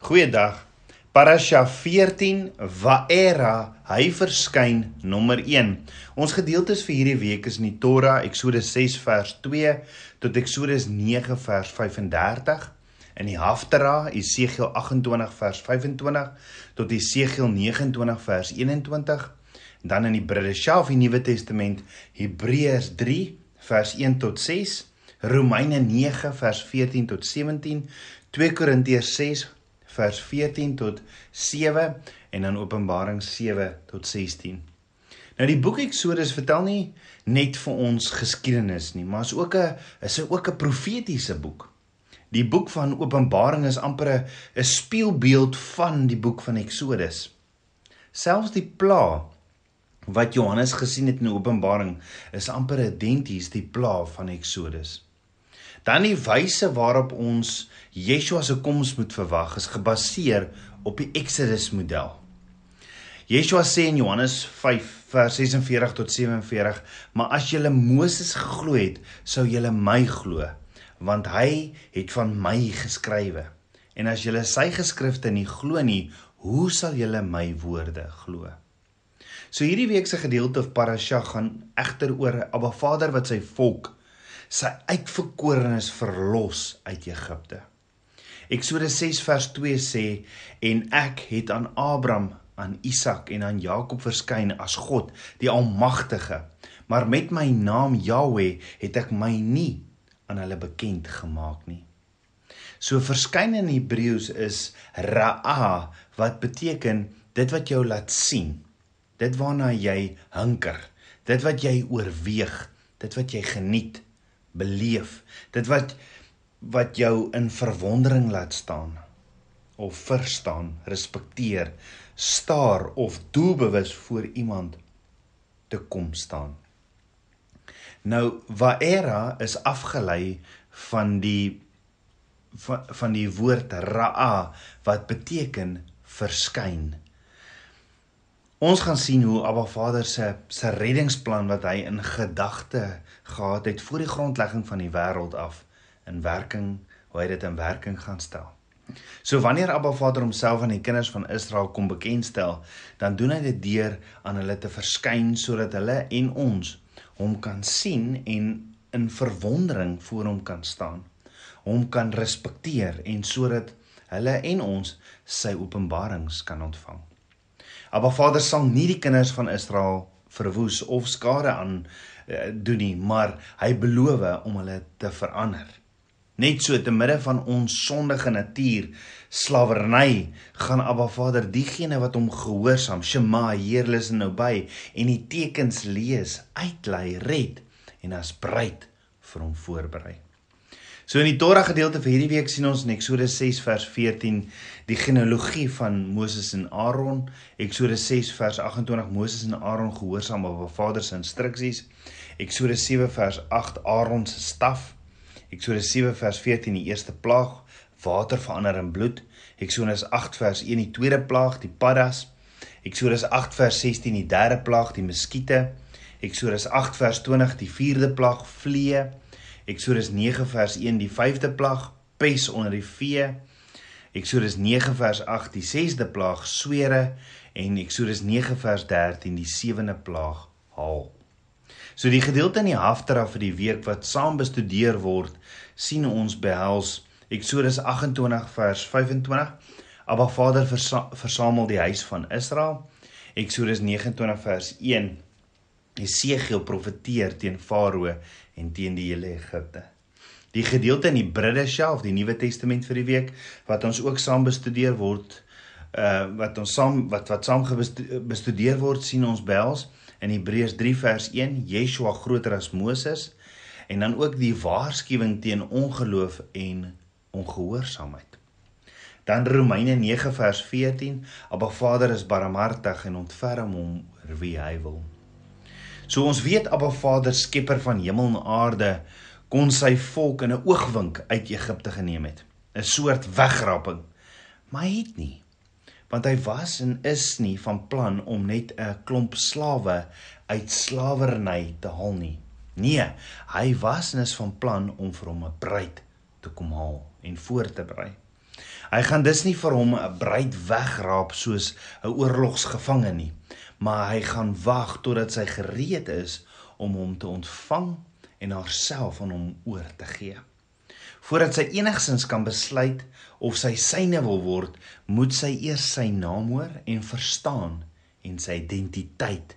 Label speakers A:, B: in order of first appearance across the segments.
A: Goeiedag. Parasha 14 Vaera, hy verskyn nommer 1. Ons gedeeltes vir hierdie week is in die Torah, Eksodus 6 vers 2 tot Eksodus 9 vers 35. In die Haftara, Esegiel 28 vers 25 tot Esegiel 29 vers 21. Dan in die Brideshalf, die Nuwe Testament, Hebreërs 3 vers 1 tot 6. Romeine 9 vers 14 tot 17, 2 Korintiërs 6 vers 14 tot 7 en dan Openbaring 7 tot 16. Nou die boek Eksodus vertel nie net vir ons geskiedenis nie, maar is ook 'n is ook 'n profetiese boek. Die boek van Openbaring is amper 'n spieelbeeld van die boek van Eksodus. Selfs die pla wat Johannes gesien het in Openbaring is amper identies die pla van Eksodus. Dan die wyse waarop ons Yeshua se koms moet verwag is gebaseer op die Exodus model. Yeshua sê in Johannes 5 vers 46 tot 47: "Maar as julle Moses geglo het, sou julle my glo, want hy het van my geskrywe. En as julle sy geskrifte nie glo nie, hoe sal julle my woorde glo?" So hierdie week se gedeelte of parasha gaan egter oor Abba Vader wat sy volk sy uitverkorenes verlos uit Egipte. Eksodus 6 vers 2 sê en ek het aan Abraham, aan Isak en aan Jakob verskyn as God, die Almagtige, maar met my naam Jahweh het ek my nie aan hulle bekend gemaak nie. So verskyn in Hebreëus is ra'a wat beteken dit wat jou laat sien. Dit waarna jy hinker, dit wat jy oorweeg, dit wat jy geniet beleef. Dit wat wat jou in verwondering laat staan of verstaan, respekteer, staar of doelbewus voor iemand te kom staan. Nou Vaera is afgelei van die van, van die woord Ra'a wat beteken verskyn. Ons gaan sien hoe Abba Vader se se reddingsplan wat hy in gedagte gehad het voor die grondlegging van die wêreld af in werking, hoe hy dit in werking gaan stel. So wanneer Abba Vader homself aan die kinders van Israel kom bekendstel, dan doen hy dit deur aan hulle te verskyn sodat hulle en ons hom kan sien en in verwondering voor hom kan staan. Hom kan respekteer en sodat hulle en ons sy openbarings kan ontvang. Abba Vader sal nie die kinders van Israel verwoes of skade aan doen nie, maar hy beloof om hulle te verander. Net so te midde van ons sondige natuur, slawerny, gaan Abba Vader diegene wat hom gehoorsaam, Shema, Heer is nou by en die tekens lees, uitlei, red en as bruid vir hom voorberei. So in die Torah gedeelte vir hierdie week sien ons in Eksodus 6 vers 14 die genealogie van Moses en Aaron. Eksodus 6 vers 28 Moses en Aaron gehoorsaam aan hul vader se instruksies. Eksodus 7 vers 8 Aaron se staf. Eksodus 7 vers 14 die eerste plaag, water verander in bloed. Eksodus 8 vers 1 die tweede plaag, die paddas. Eksodus 8 vers 16 die derde plaag, die muskiete. Eksodus 8 vers 20 die vierde plaag, vliee. Eksodus 9 vers 1 die 5de plaag pes onder die vee. Eksodus 9 vers 8 die 6de plaag swere en Eksodus 9 vers 13 die 7de plaag haal. So die gedeelte in die Haftara vir die week wat saam bestudeer word, sien ons behels Eksodus 28 vers 25. Abba Vader versa versamel die huis van Israel. Eksodus 29 vers 1 Jesegiel profeteer teen Farao en teen die hele Egipte. Die gedeelte in die Bridde self, die Nuwe Testament vir die week wat ons ook saam bestudeer word, uh wat ons saam wat wat saam bestudeer word sien ons behels in Hebreërs 3 vers 1 Yeshua groter as Moses en dan ook die waarskuwing teen ongeloof en ongehoorsaamheid. Dan Romeine 9 vers 14 Abba Vader is barmhartig en ontferm hom oor wie hy wil. So ons weet Abba Vader, skepper van hemel en aarde, kon sy volk in 'n oogwink uit Egipte geneem het. 'n Soort wegrapping. Maar hy het nie. Want hy was en is nie van plan om net 'n klomp slawe uit slawerny te haal nie. Nee, hy was en is van plan om vir hom 'n bruid te kom haal en voor te berei. Hy gaan dus nie vir hom 'n breed wegraap soos 'n oorlogsgevangene nie, maar hy gaan wag totdat sy gereed is om hom te ontvang en haarself aan hom oor te gee. Voordat sy enigsins kan besluit of sy syne wil word, moet sy eers sy naam hoor en verstaan en sy identiteit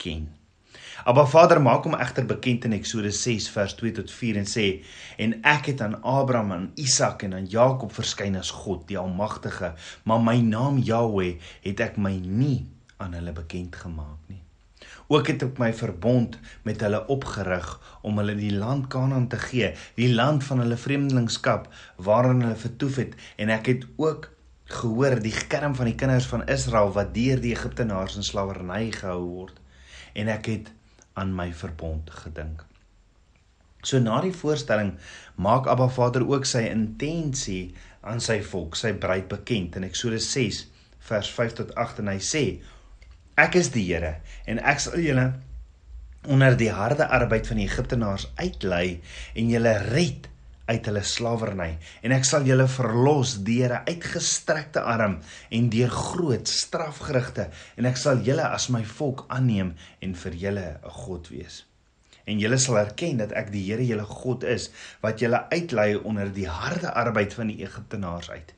A: ken. Abba Vader maak hom egter bekend in Eksodus 6 vers 2 tot 4 en sê en ek het aan Abraham en Isak en aan Jakob verskyn as God die almagtige maar my naam Jahweh het ek my nie aan hulle bekend gemaak nie. Ook het ek my verbond met hulle opgerig om hulle die land Kanaan te gee, die land van hulle vreemdelingskap waarin hulle vertoef het en ek het ook gehoor die kerm van die kinders van Israel wat deur die Egiptenaars in slawerny gehou word en ek het aan my verbond gedink. So na die voorstelling maak Abba Vader ook sy intensie aan sy volk, sy bruid bekend in Eksodus 6 vers 5 tot 8 en hy sê: Ek is die Here en ek sal julle onder die harde arbeid van die Egiptenaars uitlei en julle red uit hulle slawerny en ek sal julle verlos deur 'n uitgestrekte arm en deur groot strafgerigte en ek sal julle as my volk aanneem en vir julle 'n God wees. En julle sal erken dat ek die Here julle God is wat julle uitlei onder die harde arbeid van die Egiptenaars uit.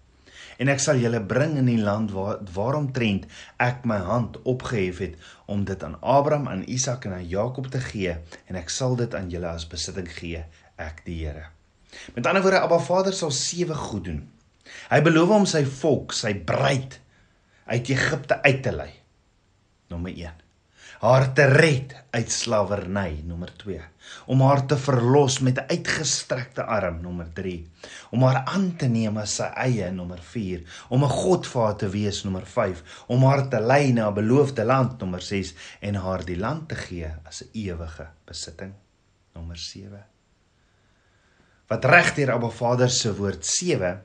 A: En ek sal julle bring in die land waar waaromtrent ek my hand opgehef het om dit aan Abraham, aan Isak en aan Jakob te gee en ek sal dit aan julle as besitting gee, ek die Here. Met ander woorde, Abba Vader sal sewe goed doen. Hy beloof om sy volk, sy bruid uit Egipte uit te lei. Nommer 1. Haar te red uit slawerny, nommer 2. Om haar te verlos met 'n uitgestrekte arm, nommer 3. Om haar aan te neem as sy eie, nommer 4. Om 'n God vir haar te wees, nommer 5. Om haar te lei na 'n beloofde land, nommer 6 en haar die land te gee as 'n ewige besitting, nommer 7 wat reg deur Abba Vader se woord 7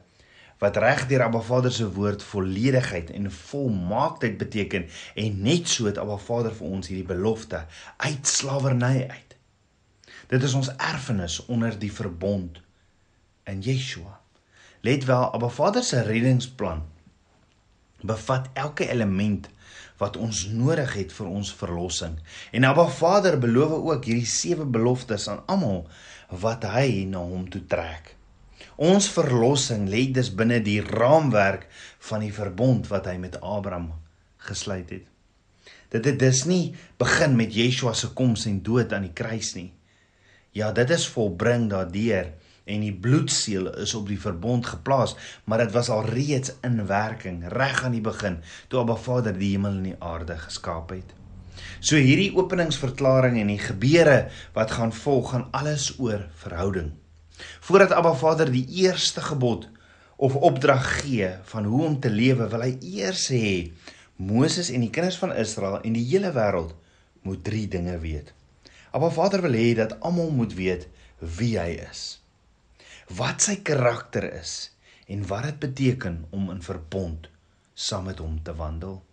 A: wat reg deur Abba Vader se woord volledigheid en volmaaktheid beteken en net so het Abba Vader vir ons hierdie belofte uit slawerny uit. Dit is ons erfenis onder die verbond in Yeshua. Let wel, Abba Vader se reddingsplan bevat elke element wat ons nodig het vir ons verlossing. En Abba Vader beloof ook hierdie sewe beloftes aan almal wat hy na hom toe trek. Ons verlossing lê dus binne die raamwerk van die verbond wat hy met Abraham gesluit het. Dit het dus nie begin met Yeshua se koms en dood aan die kruis nie. Ja, dit is volbring daardeur en die bloedseël is op die verbond geplaas, maar dit was al reeds in werking reg aan die begin toe Abba Vader die hemel en die aarde geskaap het. So hierdie openingsverklaring en die gebeure wat gaan volg gaan alles oor verhouding. Voordat Abba Vader die eerste gebod of opdrag gee van hoe om te lewe, wil hy eers hê Moses en die kinders van Israel en die hele wêreld moet drie dinge weet. Abba Vader wil hê dat almal moet weet wie hy is. Wat sy karakter is en wat dit beteken om in verbond saam met hom te wandel.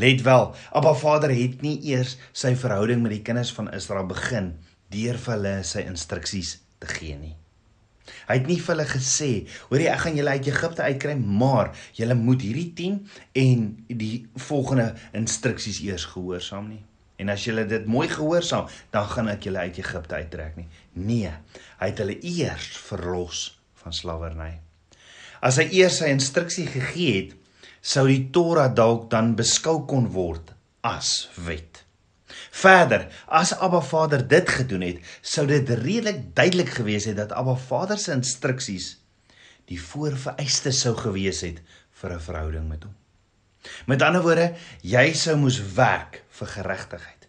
A: Let wel, Abba Vader het nie eers sy verhouding met die kinders van Israel begin deur vir hulle sy instruksies te gee nie. Hy het nie vir hulle gesê, "Hoerie, ek gaan julle uit Egipte uitkry, maar julle moet hierdie 10 en die volgende instruksies eers gehoorsaam nie." En as julle dit mooi gehoorsaam, dan gaan ek julle uit Egipte uittrek nie. Nee, hy het hulle eers verlos van slawerny. As hy eers sy instruksie gegee het, sou die Torah dalk dan beskou kon word as wet. Verder, as Abba Vader dit gedoen het, sou dit redelik duidelik gewees het dat Abba Vader se instruksies die voorvereiste sou gewees het vir 'n verhouding met hom. Met ander woorde, jy sou moes werk vir geregtigheid.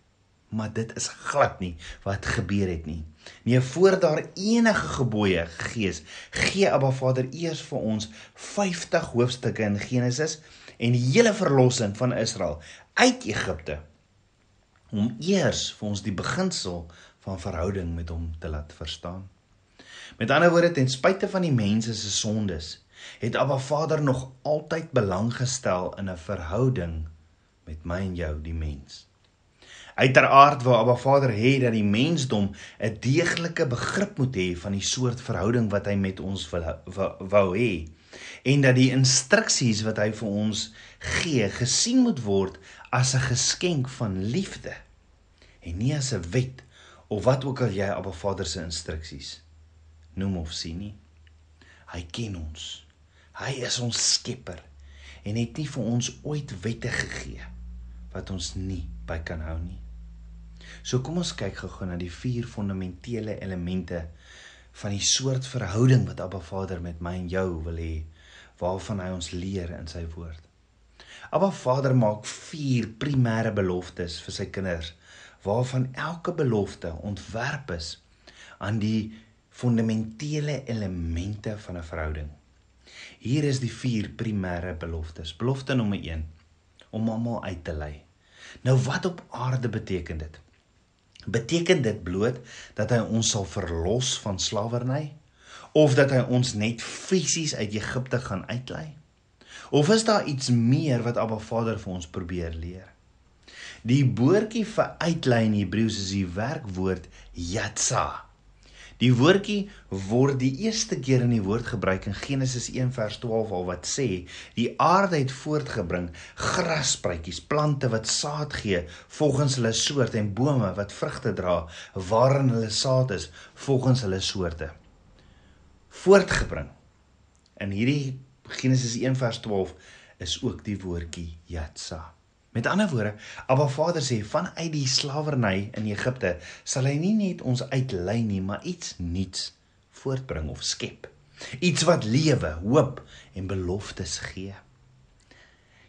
A: Maar dit is glad nie wat gebeur het nie. Nee, voor daar enige gebooie gegee is, gee Abba Vader eers vir ons 50 hoofstukke in Genesis en die hele verlossing van Israel uit Egipte om eers vir ons die beginsel van verhouding met hom te laat verstaan. Met ander woorde, ten spyte van die mense se sondes, het Abba Vader nog altyd belang gestel in 'n verhouding met my en jou, die mens. Uiteraard wou Abba Vader hê dat die mensdom 'n deeglike begrip moet hê van die soort verhouding wat hy met ons wil wou hê. en dat die instruksies wat hy vir ons gee gesien moet word as 'n geskenk van liefde en nie as 'n wet of wat ook al jy Abba Vader se instruksies noem of sien nie. Hy ken ons. Hy is ons skepper en het nie vir ons ooit wette gegee wat ons nie by kan hou nie. So kom ons kyk gou-gou na die vier fundamentele elemente van die soort verhouding wat Abba Vader met my en jou wil hê waarvan hy ons leer in sy woord. Abba Vader maak vier primêre beloftes vir sy kinders waarvan elke belofte ontwerp is aan die fundamentele elemente van 'n verhouding. Hier is die vier primêre beloftes. Belofte nommer 1 om almal uit te lei. Nou wat op aarde beteken dit? Beteken dit bloot dat hy ons sal verlos van slawerny of dat hy ons net fisies uit Egipte gaan uitlei? Of is daar iets meer wat Abba Vader vir ons probeer leer? Die woordjie vir uitlei in Hebreëus is die werkwoord yatsa. Die woordjie word die eerste keer in die woord gebruik in Genesis 1 vers 12 al wat sê die aarde het voortgebring grasspruitjies, plante wat saad gee volgens hulle soort en bome wat vrugte dra waarin hulle saad is volgens hulle soorte. Voortgebring. In hierdie Genesis 1 vers 12 is ook die woordjie yatsa. Met ander woorde, Abba Vader sê vanuit die slawerny in Egipte sal hy nie net ons uitlei nie, maar iets nuuts voortbring of skep. Iets wat lewe, hoop en beloftes gee.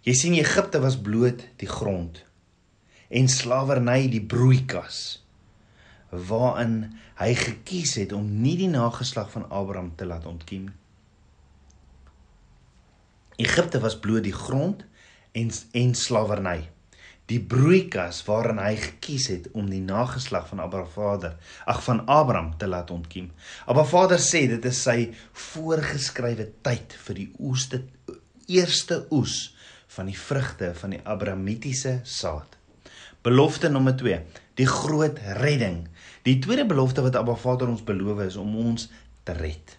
A: Jy sien Egipte was bloot die grond en slawerny die broeikas waarin hy gekies het om nie die nageslag van Abraham te laat ontkiem. Egipte was bloot die grond en en slawerny. Die broeikas waarin hy gekies het om die nageslag van Abraham Vader, ag van Abraham te laat ontkiem. Abraham Vader sê dit is sy voorgeskrewe tyd vir die oeste eerste oes van die vrugte van die Abrahamitiese saad. Belofte nommer 2, die groot redding. Die tweede belofte wat Abba Vader ons beloof is om ons te red.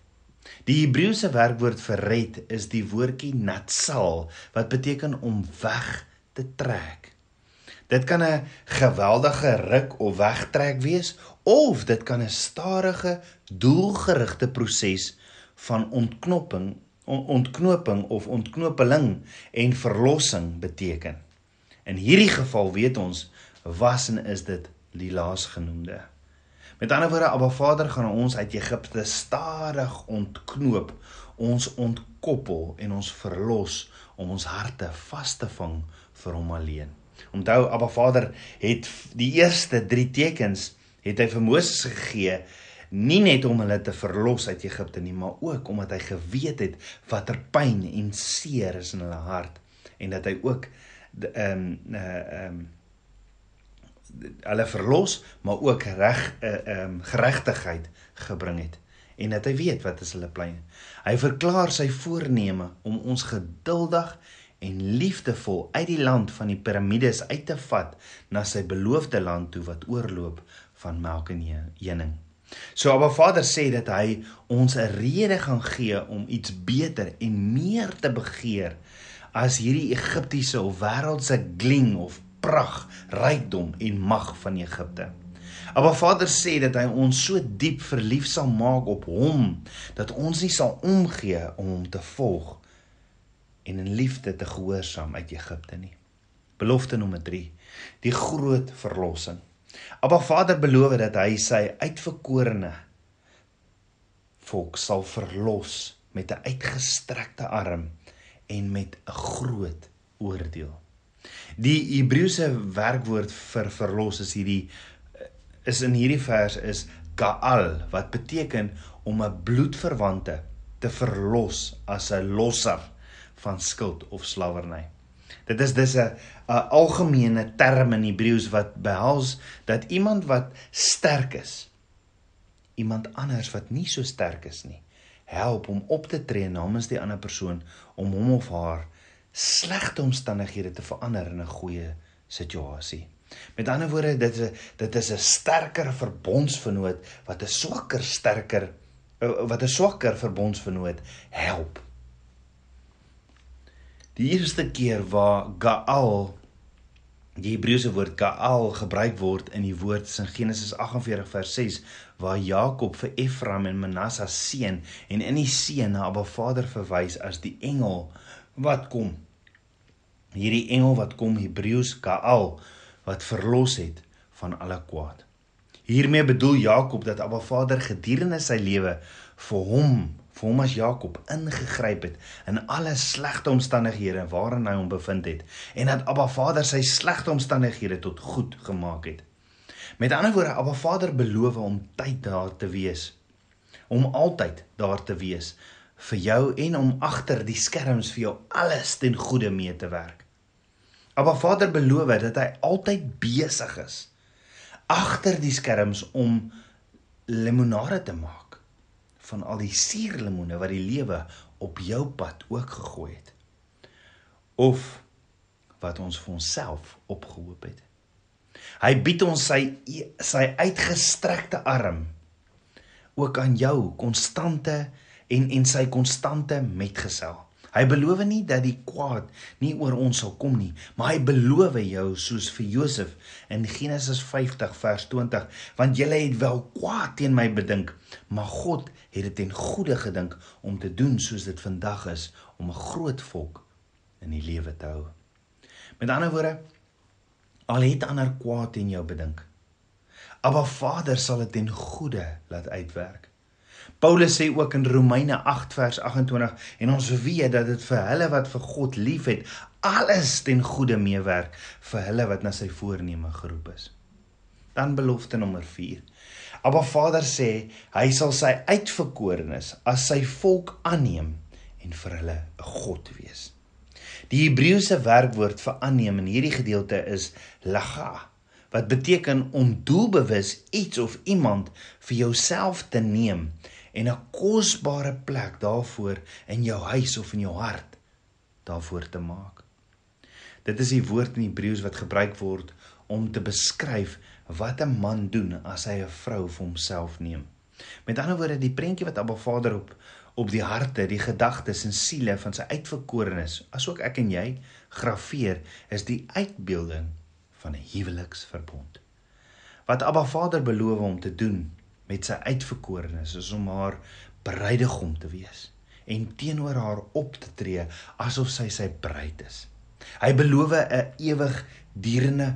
A: Die Hebreëse werkwoord vir red is die woordjie natsal wat beteken om weg te trek. Dit kan 'n geweldige ruk of wegtrek wees of dit kan 'n stadige, doelgerigte proses van ontknopping, ontknoping of ontknopeling en verlossing beteken. In hierdie geval weet ons was en is dit die laasgenoemde. Met ander woorde, Abba Vader gaan ons uit Egipte stadig ontknoop, ons ontkoppel en ons verlos om ons harte vas te vang vir hom alleen. Onthou, Abba Vader het die eerste 3 tekens het hy vir Moses gegee nie net om hulle te verlos uit Egipte nie, maar ook omdat hy geweet het watter pyn en seer is in hulle hart en dat hy ook ehm um, ehm um, hulle verlos, maar ook reg ehm uh, um, geregtigheid gebring het en dat hy weet wat is hulle planne. Hy verklaar sy voorneme om ons geduldig en liefdevol uit die land van die piramides uit te vat na sy beloofde land toe wat oorloop van melk en honing. So Abba Vader sê dat hy ons 'n rede gaan gee om iets beter en meer te begeer as hierdie Egiptiese of wêreldse gling of prag, rykdom en mag van Egipte. Maar Vader sê dat hy ons so diep verlief sal maak op hom dat ons nie sal omgee om hom te volg en in liefde te gehoorsaam uit Egipte nie. Belofte nommer 3: die groot verlossing. Abba Vader beloof dat hy sy uitverkorene volk sal verlos met 'n uitgestrekte arm en met 'n groot oordeel. Die Hebreëse werkwoord vir verlos is hierdie is in hierdie vers is gaal wat beteken om 'n bloedverwante te verlos as 'n losser van skuld of slawerny. Dit is dis 'n 'n algemene term in Hebreëus wat behels dat iemand wat sterk is iemand anders wat nie so sterk is nie help om op te tree namens die ander persoon om hom of haar slegte omstandighede te verander in 'n goeie situasie. Met ander woorde, dit is dit is 'n sterker verbondsvernoot wat 'n swakker sterker wat 'n swakker verbondsvernoot help Die eerste keer waar Gaal die Hebreëse woord Gaal gebruik word in die woord in Genesis 48 vers 6 waar Jakob vir Efraim en Manasseh seën en in die seën na Abba Vader verwys as die engel wat kom. Hierdie engel wat kom Hebreëus Gaal wat verlos het van alle kwaad. Hiermee bedoel Jakob dat Abba Vader gedurende sy lewe vir hom, vir hom as Jakob ingegryp het in alle slegte omstandighede waarin hy hom bevind het en dat Abba Vader sy slegte omstandighede tot goed gemaak het. Met ander woorde, Abba Vader beloof om tyd daar te wees. Om altyd daar te wees vir jou en om agter die skerms vir jou alles ten goeie mee te werk. Abba Vader beloof dat hy altyd besig is agter die skerms om limonade te maak van al die suurlemoene wat die lewe op jou pad ook gegooi het of wat ons vir onsself opgehoop het. Hy bied ons sy sy uitgestrekte arm ook aan jou konstante en en sy konstante metgesel. Hy beloof nie dat die kwaad nie oor ons sal kom nie, maar hy beloof jou soos vir Josef in Genesis 50 vers 20, want julle het wel kwaad teen my bedink, maar God het dit ten goeie gedink om te doen soos dit vandag is om 'n groot volk in die lewe te hou. Met ander woorde, al het ander kwaad teen jou bedink, Abba Vader sal dit ten goeie laat uitwerk. Paulus sê ook in Romeine 8 vers 28 en ons weet dat dit vir hulle wat vir God liefhet alles ten goeie meewerk vir hulle wat na sy voorneme geroep is. Dan belofte nommer 4. Abba Vader sê hy sal sy uitverkorenes as sy volk aanneem en vir hulle 'n God wees. Die Hebreëse werkwoord vir aanneem in hierdie gedeelte is laga wat beteken om doelbewus iets of iemand vir jouself te neem en 'n kosbare plek daarvoor in jou huis of in jou hart daarvoor te maak. Dit is die woord in Hebreëus wat gebruik word om te beskryf wat 'n man doen as hy 'n vrou vir homself neem. Met ander woorde, die prentjie wat Abba Vader op op die harte, die gedagtes en siele van sy uitverkorenes, asook ek en jy, grafeer, is die uitbeelding van 'n huweliksverbond. Wat Abba Vader beloof om te doen met sy uitverkorenes is om haar bruidegom te wees en teenoor haar op te tree asof sy sy bruid is. Hy beloof 'n ewig durende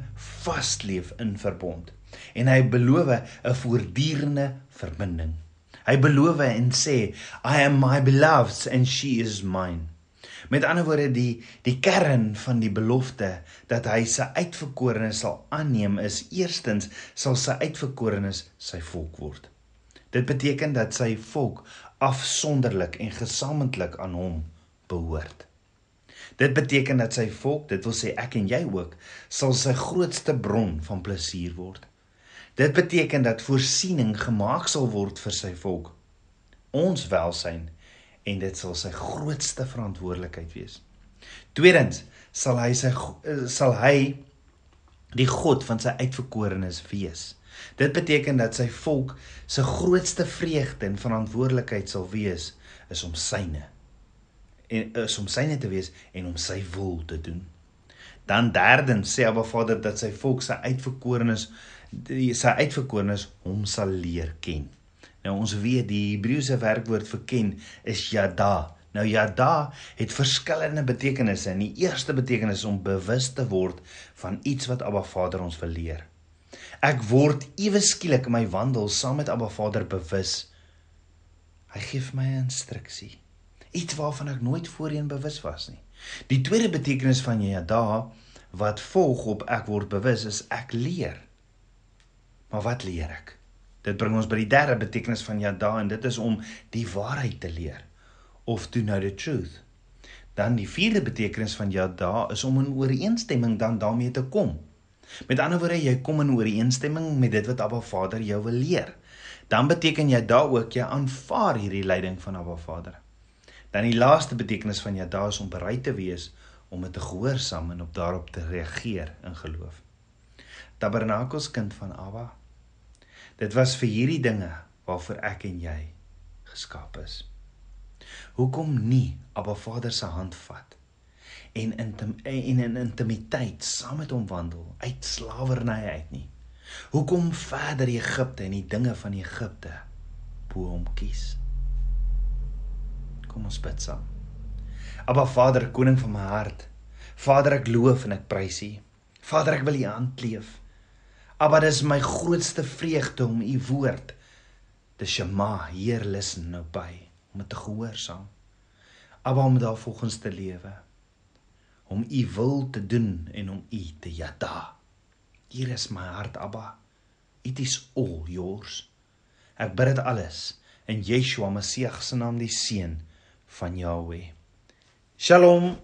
A: vasleef in verbond en hy beloof 'n voortdurende verbinding. Hy beloof en sê I am my beloved and she is mine. Met ander woorde die die kern van die belofte dat hy sy uitverkorenes sal aanneem is eerstens sal sy uitverkorenes sy volk word. Dit beteken dat sy volk afsonderlik en gesamentlik aan hom behoort. Dit beteken dat sy volk, dit wil sê ek en jy ook, sal sy grootste bron van plesier word. Dit beteken dat voorsiening gemaak sal word vir sy volk. Ons welsyn en dit sal sy grootste verantwoordelikheid wees. Tweedens sal hy sy sal hy die God van sy uitverkorenes wees. Dit beteken dat sy volk se grootste vreugde en verantwoordelikheid sal wees is om syne en is om syne te wees en om sy wil te doen. Dan derdens sê Abba Vader dat sy volk sy uitverkorenes sy uitverkorenes hom sal leer ken. Nou ons weet die Hebreëse werkwoord vir ken is yada. Nou yada het verskillende betekenisse. En die eerste betekenis is om bewus te word van iets wat Abba Vader ons wil leer. Ek word ewe skielik in my wandel saam met Abba Vader bewus. Hy gee vir my 'n instruksie. Iets waarvan ek nooit voorheen bewus was nie. Die tweede betekenis van jy da wat volg op ek word bewus is ek leer. Maar wat leer ek? Dit bring ons by die derde betekenis van ja da en dit is om die waarheid te leer of to know the truth. Dan die vierde betekenis van ja da is om in ooreenstemming dan daarmee te kom. Met ander woorde, jy kom in ooreenstemming met dit wat Abba Vader jou wil leer. Dan beteken jy daar ook jy aanvaar hierdie leiding van Abba Vader. Dan die laaste betekenis van daar is om bereid te wees om dit te gehoorsaam en op daarop te reageer in geloof. Tabernakels kind van Abba. Dit was vir hierdie dinge waarvoor ek en jy geskaap is. Hoekom nie Abba Vader se hand vat en intim en in intimiteit saam met hom wandel uit slawerny uit nie. Hoekom verder Egipte en die dinge van Egipte bo hom kies? Kom ons bid saam. Aba Vader, koning van my hart. Vader, ek loof en ek prys U. Vader, ek wil U aankleef. Aba, dis my grootste vreugde om U woord te shema, Heer, listen nou by, om te gehoorsaam. Aba, om daar volgens te lewe. Om U wil te doen en om U te yada. Hier is my hart, Abba. It is all yours. Ek bid dit alles in Yeshua Messie se naam, die seun van Yahweh. Shalom.